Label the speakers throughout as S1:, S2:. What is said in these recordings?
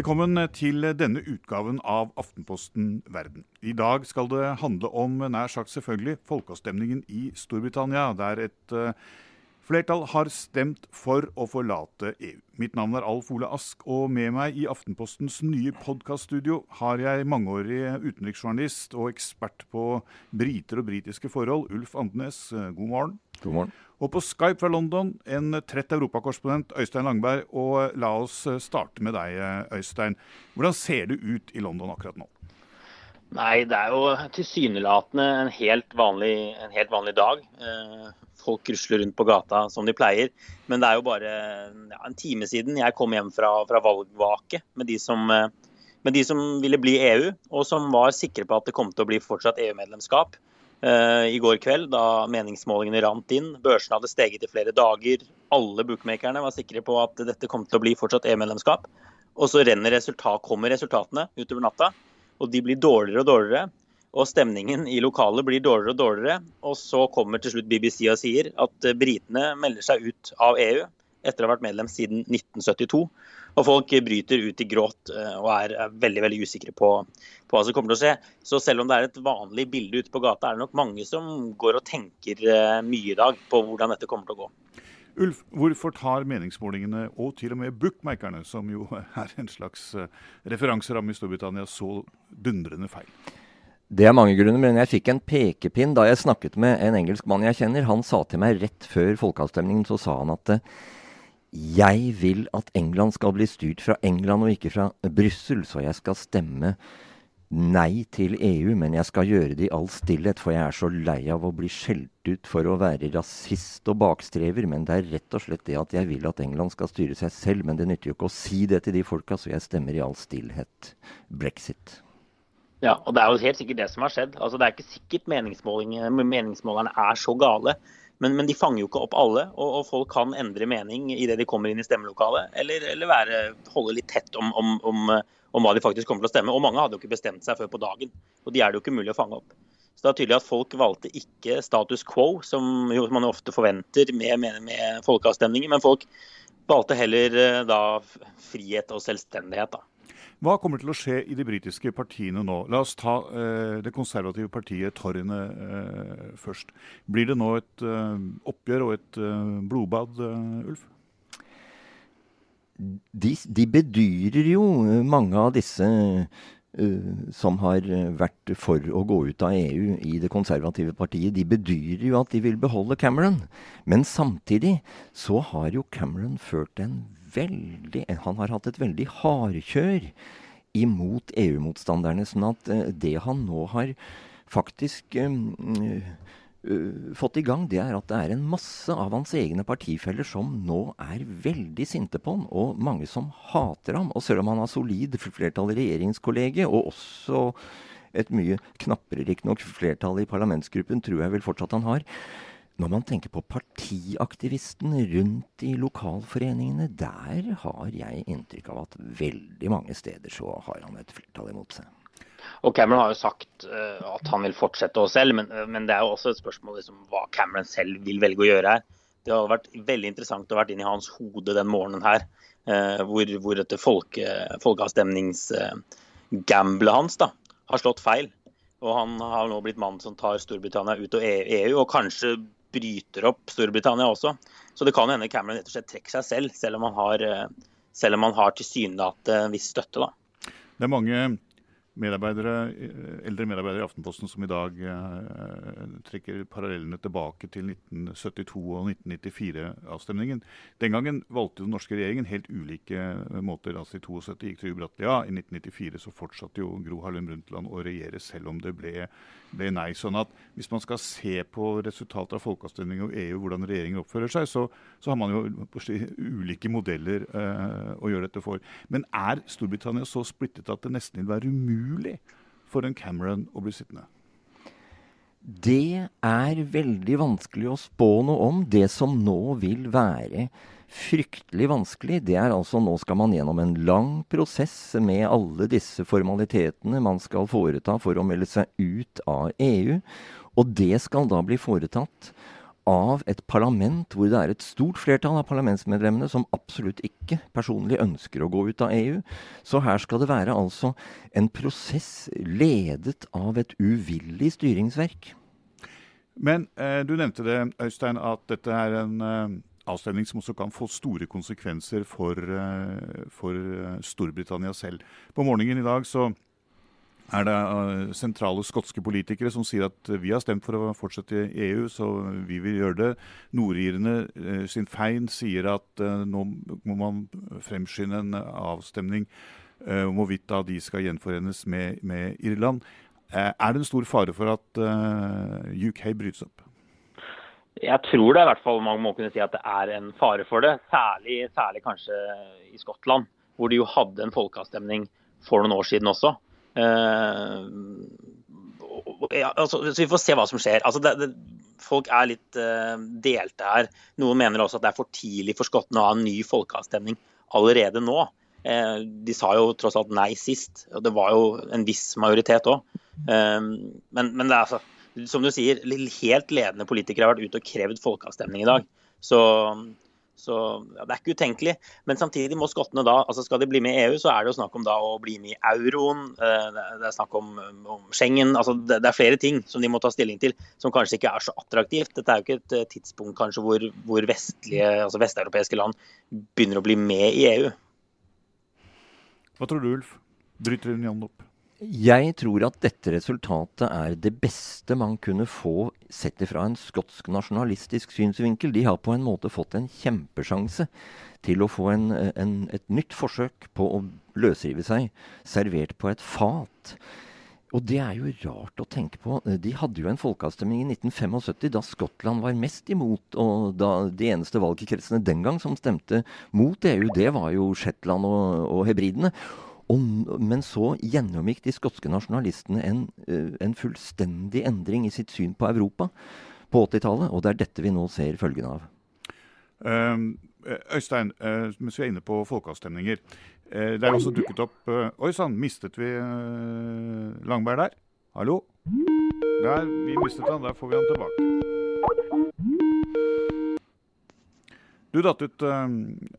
S1: Velkommen til denne utgaven av Aftenposten Verden. I dag skal det handle om nær sagt selvfølgelig folkeavstemningen i Storbritannia, der et uh, flertall har stemt for å forlate EU. Mitt navn er Alf Ole Ask, og med meg i Aftenpostens nye podkaststudio har jeg mangeårig utenriksjournalist og ekspert på briter og britiske forhold, Ulf Andenes. God morgen.
S2: God morgen.
S1: Og på Skype fra London, en trett europakorrespondent, Øystein Langberg. Og la oss starte med deg, Øystein. Hvordan ser det ut i London akkurat nå?
S3: Nei, det er jo tilsynelatende en helt vanlig, en helt vanlig dag. Eh, folk rusler rundt på gata som de pleier. Men det er jo bare ja, en time siden jeg kom hjem fra, fra valgvake med de, som, med de som ville bli EU, og som var sikre på at det kom til å bli fortsatt EU-medlemskap. Eh, i går kveld, da meningsmålingene rant inn. Børsene hadde steget i flere dager. Alle bookmakerne var sikre på at dette kom til å bli fortsatt EU-medlemskap. Og så resultat, kommer resultatene utover natta, og de blir dårligere og dårligere. Og stemningen i lokalet blir dårligere og dårligere. Og så kommer til slutt BBC og sier at eh, britene melder seg ut av EU etter å ha vært medlem siden 1972. Og folk bryter ut i gråt eh, og er veldig veldig usikre på, på, hva som kommer til å skje. Så selv om det er et vanlig bilde ute på gata, er det nok mange som går og tenker eh, mye i dag på hvordan dette kommer til å gå.
S1: Ulf, hvorfor tar meningsmålingene, og til og med bookmakerne, som jo er en slags eh, referanseramme i Storbritannia, så dundrende feil?
S2: Det er mange grunner, men jeg fikk en pekepinn da jeg snakket med en engelsk mann jeg kjenner. Han sa til meg rett før folkeavstemningen så sa han at jeg vil at England skal bli styrt fra England og ikke fra Brussel, så jeg skal stemme nei til EU, men jeg skal gjøre det i all stillhet, for jeg er så lei av å bli skjelt ut for å være rasist og bakstrever. Men det er rett og slett det at jeg vil at England skal styre seg selv. Men det nytter jo ikke å si det til de folka, så jeg stemmer i all stillhet brexit.
S3: Ja, og det er jo helt sikkert det som har skjedd. Altså, det er ikke sikkert meningsmålerne er så gale. Men, men, de fanger jo ikke opp alle, og, og folk kan endre mening idet de kommer inn i stemmelokalet. Eller, eller være, holde litt tett om, om, om, om, hva de faktisk kommer til å stemme. Og mange hadde jo ikke bestemt seg før på dagen. Og de er det jo ikke mulig å fange opp. Så det er tydelig at folk valgte ikke status quo, som man ofte forventer med, med, med folkeavstemninger. Men folk valgte heller eh, da frihet og selvstendighet. da.
S1: Hva kommer til å skje i de britiske partiene nå? La oss ta eh, det konservative partiet Torrene eh, først. Blir det nå et eh, oppgjør og et eh, blodbad, eh, Ulf?
S2: De, de, bedyrer jo eh, mange av disse som har vært for å gå ut av EU i det konservative partiet, de bedyrer jo at de vil beholde Cameron. Men samtidig så har jo Cameron ført en veldig Han har hatt et veldig hardkjør imot EU-motstanderne. Sånn at uh, det han nå har faktisk um, uh, fått i gang, det er at det er en masse av hans egne partifeller som nå er veldig sinte på han, og mange som hater ham. Og selv om han har solid flertall i regjeringskollegiet, og også et mye knappere riktignok flertall i parlamentsgruppen, tror jeg vel fortsatt han har, når man tenker på partiaktivistene rundt i lokalforeningene, der har jeg inntrykk av at veldig mange steder så har han et flertall imot seg.
S3: Og Cameron har jo sagt uh, at han vil fortsette å selv, men, uh, men, det er jo også et spørsmål liksom, hva Cameron selv vil velge å gjøre her. Det hadde vært veldig interessant å vært inn i hans hode den morgenen her, uh, hvor, hvor dette folke, folkeavstemningsgamblet hans da, har slått feil. Og han har nå blitt mannen som tar Storbritannia ut av EU, og kanskje bryter opp Storbritannia også. Så det kan hende Cameron rett og slett trekker seg selv, selv om han har, eh, selv om han har tilsynelatende en viss støtte. da.
S1: Det er mange medarbeidere, eh, eldre medarbeidere i Aftenposten som i dag eh, trekker parallellene tilbake til 1972 og 1994-avstemningen. Den gangen valgte den norske regjeringen helt ulike måter. altså I 72 gikk Trygve Bratteli av. I 1994 så fortsatte jo Gro Harlem Brundtland å regjere selv om det ble, ble, nei. sånn at Hvis man skal se på resultatet av folkeavstemning og EU, hvordan regjeringen oppfører seg, så, så har man jo ulike modeller eh, å gjøre dette for. Men er Storbritannia så splittet at det nesten vil være umulig umulig for en Cameron å bli sittende?
S2: Det er veldig vanskelig å spå noe om. Det som nå vil være fryktelig vanskelig, det er altså nå skal man gjennom en lang prosess med alle disse formalitetene man skal foreta for å melde seg ut av EU. Og det skal da bli foretatt av et parlament hvor det er et stort flertall av parlamentsmedlemmene som absolutt ikke personlig ønsker å gå ut av EU. Så her skal det være altså en prosess ledet av et uvillig styringsverk.
S1: Men eh, du nevnte det, Øystein, at dette er en eh, avstemning som også kan få store konsekvenser for, eh, for eh, Storbritannia selv. På morgenen i dag så er det uh, sentrale skotske politikere som sier at vi har stemt for å fortsette i EU, så vi vil gjøre det. Nordirene uh, sin Fein sier at nå må man fremskynde en avstemning om hvorvidt da de skal gjenforenes med, med Irland. er det en stor fare for at UK brytes opp?
S3: Jeg tror det i hvert fall man må kunne si at det er en fare for det. Særlig, særlig kanskje i Skottland, hvor de jo hadde en folkeavstemning for noen år siden også. Uh, ja, altså, så Vi får se hva som skjer. Altså, det, det, folk er litt uh, delte her. Noen mener også at det er for tidlig for skottene å ha en ny folkeavstemning allerede nå. Uh, de sa jo tross alt nei sist, og det var jo en viss majoritet òg. men, men det er altså, som du sier, helt ledende politikere har vært ute og krevd folkeavstemning i dag. Så så ja, Det er ikke utenkelig. Men samtidig må skottene da, altså skal de bli med i EU, så er det jo snakk om da å bli med i euroen. Eh, det er snakk om, om Schengen. altså det, er flere ting som de må ta stilling til som kanskje ikke er så attraktivt. Dette er jo ikke et eh, tidspunkt kanskje hvor, hvor vestlige, altså vesteuropeiske land begynner å bli med i EU.
S1: Hva tror du, Ulf? Bryter unionen opp?
S2: Jeg tror at dette resultatet er det beste man kunne få sett ifra en skotsk nasjonalistisk synsvinkel. De har på en måte fått en kjempesjanse til å få en, en, et nytt forsøk på å løsrive seg, servert på et fat. Og det er jo rart å tenke på. De hadde jo en folkeavstemning i 1975 da Skottland var mest imot. Og da de eneste valgkretsene den gang som stemte mot EU, det var jo Shetland og, og Hebridene. Og, men så gjennomgikk de skotske nasjonalistene en, eh, en, fullstendig endring i sitt syn på Europa på 80-tallet, og det er dette vi nå ser følgene av.
S1: Uh, Øystein, uh, mens vi er inne på folkeavstemninger. Uh, det er også dukket opp Oi sann, mistet vi Langberg der? Hallo? Der, vi mistet han. Der får vi han tilbake. Du datt ut,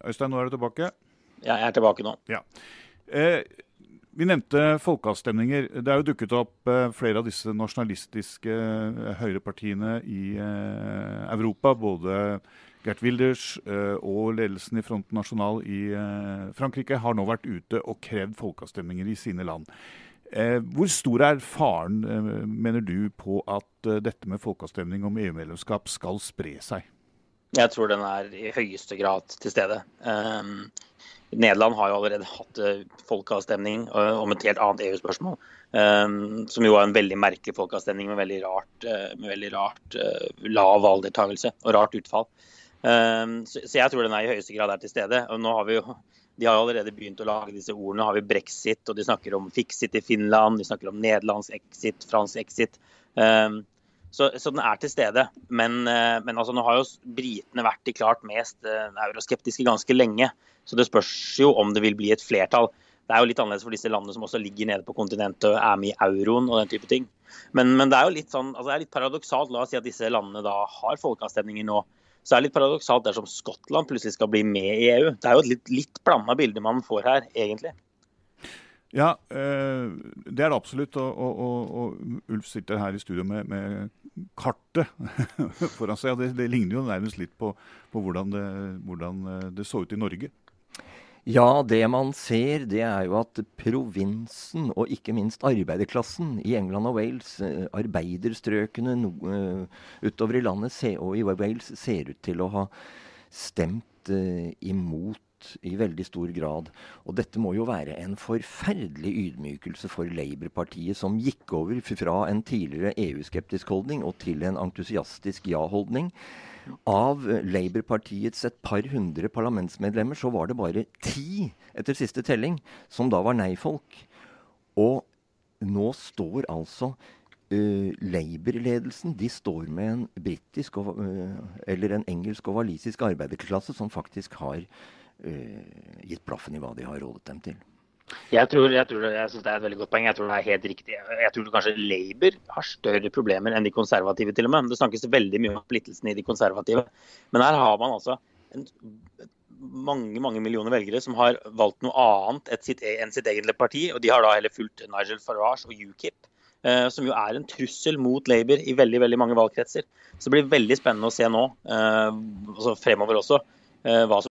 S1: Øystein. Nå er du tilbake?
S3: Ja, jeg er tilbake nå.
S1: Ja. Eh, vi nevnte folkeavstemninger. Det er jo dukket opp eh, flere av disse nasjonalistiske eh, høyrepartiene i eh, Europa. Både Gert Wilders og ledelsen i Front National i Frankrike har nå vært ute og krevd folkeavstemninger i sine land. hvor stor er faren, mener du, på at dette med folkeavstemning om EU-medlemskap skal spre seg?
S3: Jeg tror den er i høyeste grad til stede. Nederland har jo allerede hatt eh, folkeavstemning eh, om et helt annet EU-spørsmål. Um, som jo er en veldig merkelig folkeavstemning med veldig rart, med veldig rart lav valgdeltakelse og rart utfall. Så, jeg tror den er i høyeste grad er til stede. Og nå har vi jo, De har allerede begynt å lage disse ordene. Har vi brexit, og de snakker om fixit i Finland, de snakker om nederlandsk exit, fransk exit. Så, så, den er til stede. Men, uh, men altså, nå har jo britene vært de klart mest uh, euroskeptiske ganske lenge. Så det spørs jo om det vil bli et flertall. Det er jo litt annerledes for disse landene som også ligger nede på kontinentet og er med i euroen og den type ting. Men, men det er jo litt sånn, altså det er litt paradoksalt. La oss si at disse landene da har folkeavstemninger nå. Så er det litt paradoksalt dersom Skottland plutselig skal bli med i EU. Det er jo et litt, litt blanda bilde man får her, egentlig.
S1: Ja, øh, det er det absolutt. Og, og, og Ulf sitter her i studio med, med kartet foran seg. Det, det, ligner jo nærmest litt på, på hvordan, det, hvordan, eh, det, så ut i Norge.
S2: Ja, det man ser, det er jo at provinsen, og ikke minst arbeiderklassen i England og Wales, eh, arbeiderstrøkene no, uh, utover i landet og i Wales, ser ut til å ha stemt uh, i veldig stor grad. Og dette må jo være en forferdelig ydmykelse for Labour-partiet, som gikk over fra en tidligere EU-skeptisk holdning og til en entusiastisk ja-holdning. Av Labour-partiets et par hundre parlamentsmedlemmer så var det bare ti etter siste telling som da var nei-folk. Og nå står altså uh, Labour-ledelsen de står med en britisk uh, eller en engelsk og walisisk arbeiderklasse som faktisk har gitt blaffen i hva de har rådet dem til.
S3: Jeg tror, jeg, tror, jeg synes det er et veldig godt poeng. Jeg tror det er helt riktig. Jeg tror kanskje Labour har større problemer enn de konservative, til og med. Det snakkes veldig mye om splittelsen i de konservative. Men her har man altså en, mange mange millioner velgere som har valgt noe annet sitt, enn sitt eget parti. Og de har da heller fulgt Nigel Farage og UKIP, eh, som jo er en trussel mot Labour i veldig veldig mange valgkretser. Så det blir veldig spennende å se nå, eh, altså fremover også, eh, hva som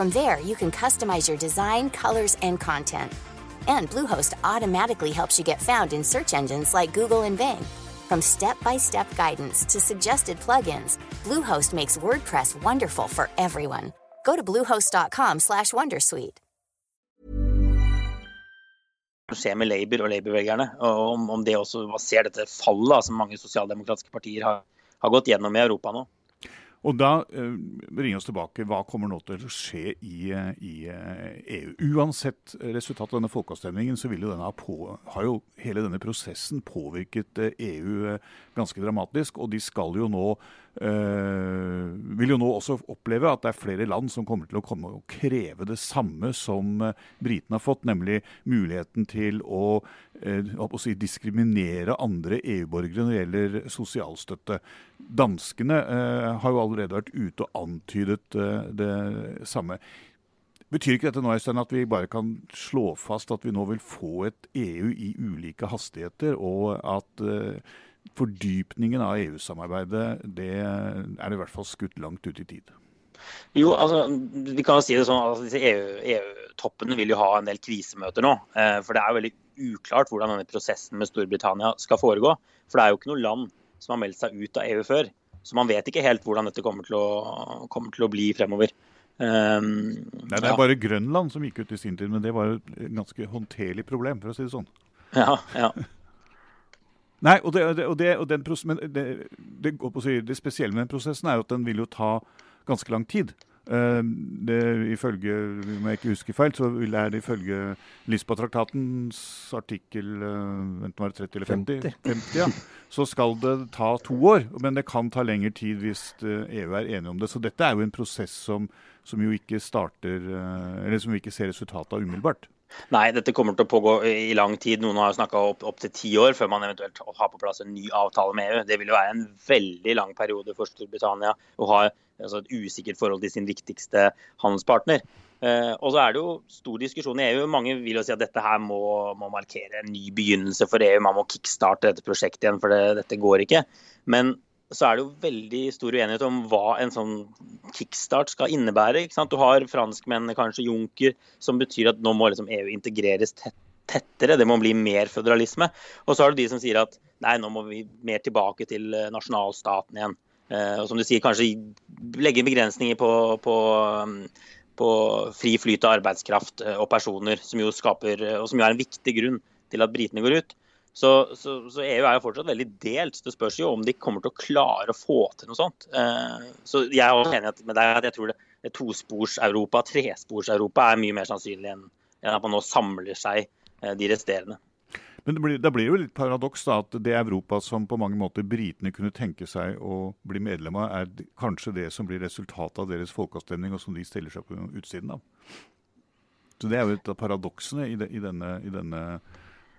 S4: From there, you can customize your design, colors, and content. And Bluehost automatically helps you get found in search engines like Google and Bing. From step-by-step guidance to suggested plugins, Bluehost makes WordPress wonderful for everyone. Go to bluehost.com/wondersuite.
S3: skjer med Labour og Labour-velgerne. Og om, om det også ser dette fallet som mange sosialdemokratiske partier har, har gått gjennom i Europa nå.
S1: Og da eh, bringer oss tilbake. Hva kommer nå til å skje i, eh, i eh, EU? Uansett resultatet av denne folkeavstemningen, så jo denne på, har jo hele denne prosessen påvirket EU eh, ganske dramatisk. Og de skal jo nå eh, vil jo nå også oppleve at det er flere land som kommer til å komme og kreve det samme som britene har fått, nemlig muligheten til å, eh, diskriminere andre EU-borgere når det gjelder sosialstøtte. Danskene eh, har jo allerede vært ute og antydet eh, det samme. Betyr ikke dette nå Øystein, at vi bare kan slå fast at vi nå vil få et EU i ulike hastigheter, og at eh, fordypningen av EU-samarbeidet det er i hvert fall skutt langt ut i tid?
S3: Jo, altså, vi kan jo si det sånn at disse EU-toppene EU vil jo ha en del krisemøter nå. For det er jo veldig uklart hvordan denne prosessen med Storbritannia skal foregå. For det er jo ikke noe land som har meldt seg ut av EU før. Så man vet ikke helt hvordan dette kommer til å, kommer til å bli fremover. Um,
S1: Nei, Det er ja. bare Grønland som gikk ut i sin tid, men det var et ganske håndterlig problem, for å si det sånn.
S3: Ja, ja.
S1: Nei, og, det, og, det, og den, det, det, spesielle med den prosessen er jo at den vil jo ta ganske lang tid. Uh, det, ifølge, om jeg ikke husker feil, så er det ifølge Lisboa-traktatens artikkel uh, enten var det 30 eller 50, 50. 50 ja, så skal det ta to år. Men det kan ta lengre tid hvis EU er enige om det. Så dette er jo en prosess som, som jo ikke starter Eller som vi ikke ser resultatet av umiddelbart.
S3: Nei, dette kommer til å pågå i lang tid. Noen har snakka opp, opp til ti år før man eventuelt har på plass en ny avtale med EU. Det vil jo være en veldig lang periode for Storbritannia å ha altså, et usikkert forhold til sin viktigste handelspartner. Eh, og så er det jo stor diskusjon i EU. Mange vil jo si at dette her må, må markere en ny begynnelse for EU. Man må kickstarte dette prosjektet igjen, for det, dette går ikke. Men så er det jo veldig stor uenighet om hva en sånn kickstart skal innebære. Du har franskmennene, kanskje Juncker, som betyr at nå må liksom EU integreres tettere. Det må bli mer føderalisme. Og så har du de som sier at nei, nå må vi mer tilbake til eh, nasjonalstaten igjen. Og som du sier, kanskje legge begrensninger på, på, på fri flyt av arbeidskraft og personer, som jo skaper, og som jo er en viktig grunn til at britene går ut. Så, så, så, EU er jo fortsatt veldig delt. Det spørs jo om de kommer til å klare å få til noe sånt. Eh, så jeg er også enig med deg at jeg tror det, tospors-Europa, trespors-Europa, er mye mer sannsynlig enn, at man nå samler seg eh, de resterende.
S1: Men det blir, det blir jo litt paradoks da, at det Europa som på mange måter britene kunne tenke seg å bli medlem av, er kanskje det som blir resultatet av deres folkeavstemning, og som de stiller seg på utsiden av. Så Det er jo et av paradoksene i, de, i denne, i denne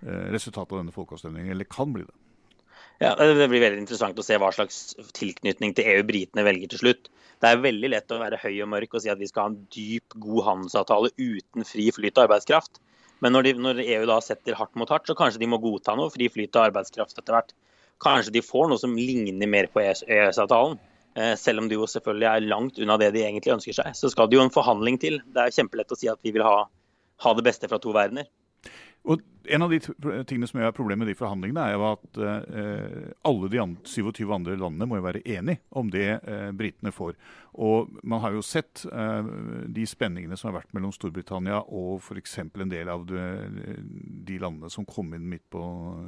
S1: resultatet av denne folkeavstemningen, eller kan bli det.
S3: Ja, Det blir veldig interessant å se hva slags tilknytning til EU britene velger til slutt. Det er veldig lett å være høy og mørk og si at vi skal ha en dyp, god handelsavtale uten fri flyt av arbeidskraft. Men når, de, når, EU da setter hardt mot hardt, så kanskje de må godta noe fri flyt av arbeidskraft etter hvert. Kanskje de får noe som ligner mer på EØS-avtalen. Eh, selv om det jo selvfølgelig er langt unna det de egentlig ønsker seg. Så skal det jo en forhandling til. Det er kjempelett å si at vi vil ha, ha det beste fra to verdener.
S1: Og En av de tingene som er problemet med de forhandlingene, er jo at eh, alle de 27 andre landene må jo være enige om det eh, britene får. Og Man har jo sett eh, de spenningene som har vært mellom Storbritannia og f.eks. en del av de, de, landene som kom inn midt på,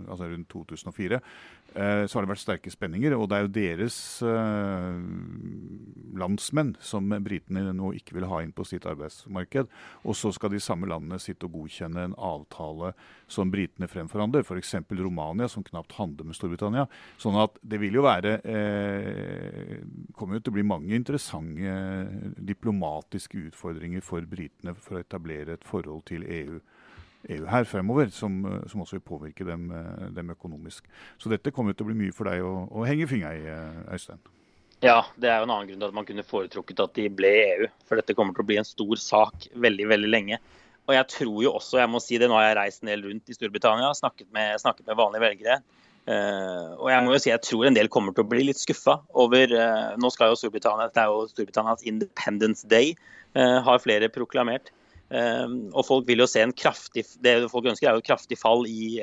S1: altså rundt 2004. Eh, så har det vært sterke spenninger. Og det er jo deres eh, landsmenn som britene nå ikke vil ha inn på sitt arbeidsmarked. Og så skal de samme landene sitte og godkjenne en avtale som britene fremforhandler, f.eks. Romania, som knapt handler med Storbritannia. Sånn at det vil jo være eh, kommer jo til å bli mange interessante diplomatiske utfordringer for britene for å etablere et forhold til EU. EU her fremover, som, som, også vil påvirke dem, dem, økonomisk. Så dette kommer til å bli mye for deg å, å henge fingra i, Øystein.
S3: Ja, det er jo en annen grunn til at man kunne foretrukket at de ble EU. For dette kommer til å bli en stor sak veldig, veldig lenge. Og jeg tror jo også, jeg må si det, nå har jeg reist en del rundt i Storbritannia, snakket med, snakket med vanlige velgere. Uh, og jeg må jo si jeg tror en del kommer til å bli litt skuffa over uh, Nå skal jo Storbritannia, det er jo Storbritannias Independence Day, uh, har flere proklamert. og folk vil jo se en kraftig Det folk ønsker, er jo et kraftig fall i,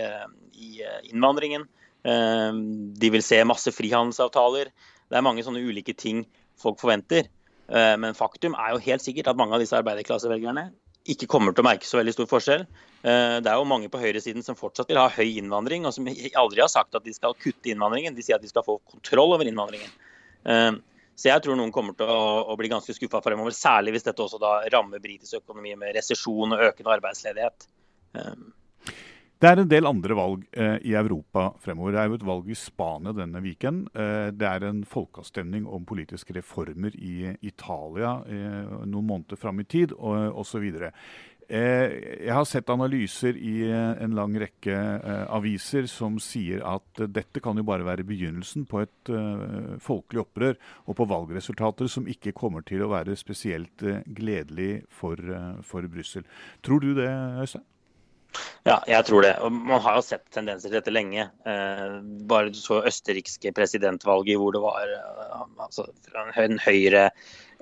S3: i innvandringen. de vil se masse frihandelsavtaler. Det er mange sånne ulike ting folk forventer. Men faktum er jo helt sikkert at mange av disse arbeiderklassevelgerne ikke kommer til å merke så veldig stor forskjell. Eh, det er jo mange på høyresiden som fortsatt vil ha høy innvandring, og som aldri har sagt at de skal kutte innvandringen. De sier at de skal få kontroll over innvandringen. Eh, så jeg tror noen kommer til å, bli ganske skuffa fremover, særlig hvis dette også da rammer britisk økonomi med resesjon og økende arbeidsledighet.
S1: Det er en del andre valg eh, i Europa fremover. Det er jo et valg i Spania denne weekend. Eh, det er en folkeavstemning om politiske reformer i Italia eh, noen måneder fram i tid, og osv. Eh, jeg har sett analyser i eh, en lang rekke eh, aviser som sier at dette kan jo bare være begynnelsen på et folkelig opprør og på valgresultater som ikke kommer til å være spesielt gledelig for, for Brussel. Tror du det, Øystein?
S3: Ja, jeg tror det. Og man har jo sett tendenser til dette lenge. Eh, bare så østerrikske presidentvalget hvor det var eh, altså, en høyre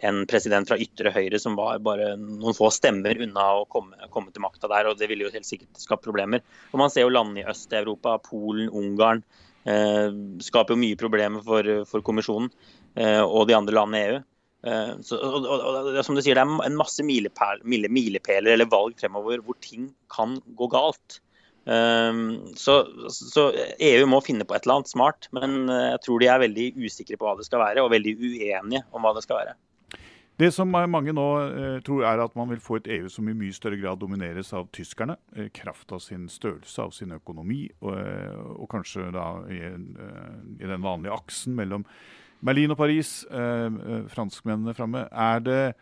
S3: en president fra ytre høyre som var bare noen få stemmer unna å komme, komme til makta der. og Det ville jo helt sikkert skapt problemer. Og Man ser jo land i Øst-Europa, Polen, Ungarn. Eh, skaper jo mye problemer for, for kommisjonen eh, og de andre landene i EU. Eh, så, og, og, og, som du sier, Det er en masse milepæler, milepæler eller valg fremover hvor ting kan gå galt. Um, så, så, EU må finne på et eller annet smart, men jeg tror de er veldig usikre på hva det skal være, og veldig uenige om hva det skal være.
S1: Det som mange nå eh, tror er at man vil få et EU som i mye større grad domineres av tyskerne. Eh, kraft av sin størrelse, av sin økonomi, og, og kanskje da i, i, den vanlige aksen mellom Berlin og Paris, eh, eh, franskmennene framme. Er det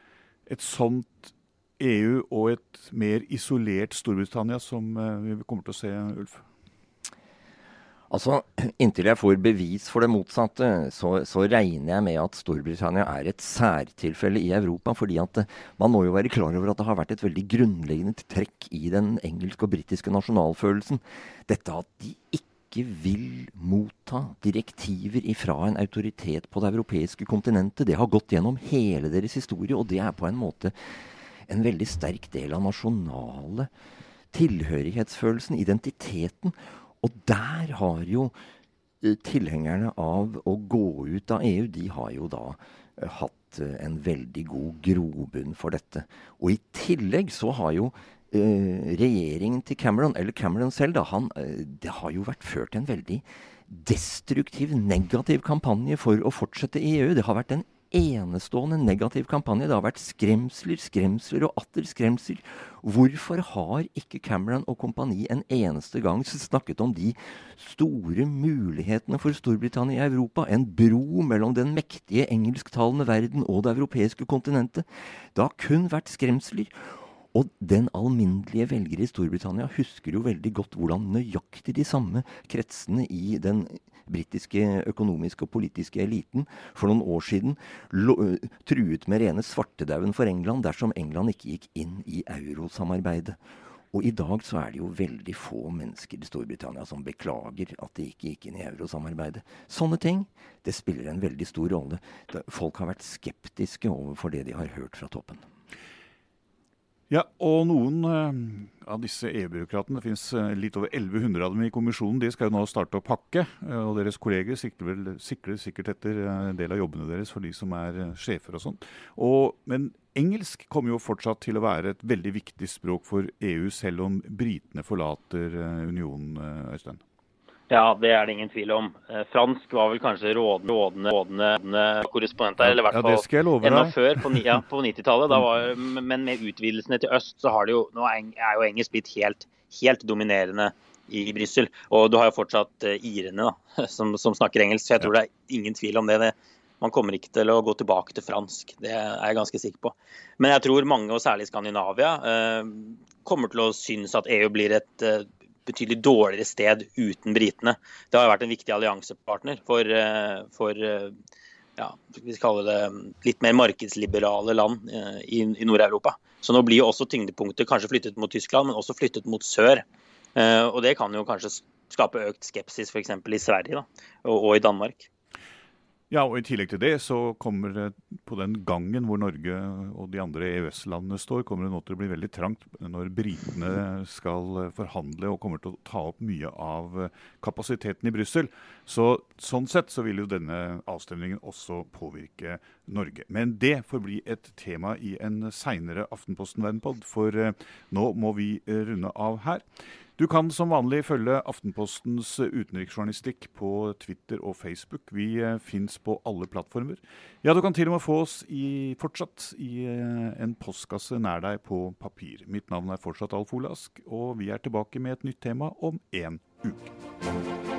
S1: et sånt EU og et mer isolert Storbritannia som eh, vi kommer til å se, Ulf?
S2: Altså, Inntil jeg får bevis for det motsatte, så, så, regner jeg med at Storbritannia er et særtilfelle i Europa. fordi at man må jo være klar over at det har vært et veldig grunnleggende trekk i den engelske og britiske nasjonalfølelsen. Dette at de ikke ikke vil motta direktiver ifra en autoritet på det europeiske kontinentet. Det har gått gjennom hele deres historie, og det er på en måte en veldig sterk del av nasjonale tilhørighetsfølelsen, identiteten. Og der har jo tilhengerne av å gå ut av EU, de har jo da hatt en veldig god grobunn for dette. Og i tillegg så har jo eh, regjeringen til Cameron, eller Cameron selv, da, han, det har jo vært ført en veldig destruktiv, negativ kampanje for å fortsette i EU. Det har vært en enestående negativ kampanje. Det har vært skremsler, skremsler og atter skremsler. Hvorfor har ikke Cameron og kompani en eneste gang snakket om de store mulighetene for Storbritannia i Europa? En bro mellom den mektige engelsktalende verden og det europeiske kontinentet. Det har kun vært skremsler. Og den alminnelige velger i Storbritannia husker jo veldig godt hvordan nøyaktig de samme kretsene i den britiske økonomiske og politiske eliten for noen år siden truet med rene svartedauden for England dersom England ikke gikk inn i eurosamarbeidet. Og i dag så er det jo veldig få mennesker i Storbritannia som beklager at de ikke gikk inn i eurosamarbeidet. Sånne ting det spiller en veldig stor rolle. Folk har vært skeptiske overfor det de har hørt fra toppen.
S1: Ja, og noen uh, av disse EU-byråkratene, det finnes uh, litt over 1100 av dem i kommisjonen, de skal jo nå starte å pakke. Uh, og deres kolleger sikler sikkert etter en del av jobbene deres for de som er sjefer og sånn. Men engelsk kommer jo fortsatt til å være et veldig viktig språk for EU, selv om britene forlater unionen, Øystein?
S3: Ja, det er det ingen tvil om. Eh, fransk var vel kanskje rådende, rådende, rådende korrespondent der. Eller i hvert fall enda før, på, ja, på 90-tallet. Men med utvidelsene til øst, så har det jo Nå er jo engelsk blitt helt, helt dominerende i Brussel. Og du har jo fortsatt uh, irene da, som, som, snakker engelsk, så jeg tror det er ingen tvil om det. det. Man kommer ikke til å gå tilbake til fransk, det er jeg ganske sikker på. Men jeg tror mange, og særlig Skandinavia, uh, kommer til å synes at EU blir et betydelig dårligere sted uten britene. Det har vært en viktig alliansepartner for, eh, for eh, ja, vi kaller det litt mer markedsliberale land eh, i, i Nord-Europa. Så nå blir jo også tyngdepunktet kanskje flyttet mot Tyskland, men også flyttet mot sør. Og det kan jo kanskje skape økt skepsis f.eks. i Sverige da, og, og i Danmark.
S1: Ja, og I tillegg til det så kommer det på den gangen hvor Norge og de andre EØS-landene står, kommer det nå til å bli veldig trangt når britene skal forhandle og kommer til å ta opp mye av kapasiteten i Brussel. Så, sånn sett så vil jo denne avstemningen også påvirke Norge. Men det får bli et tema i en seinere Aftenposten Verdenpod, for eh, nå må vi runde av her. Du kan som vanlig følge Aftenpostens utenriksjournalistikk på Twitter og Facebook. Vi eh, fins på alle plattformer. Ja, du kan til og med få oss i, fortsatt i eh, en postkasse nær deg på papir. Mitt navn er fortsatt Alf Olask, og vi er tilbake med et nytt tema om en uke.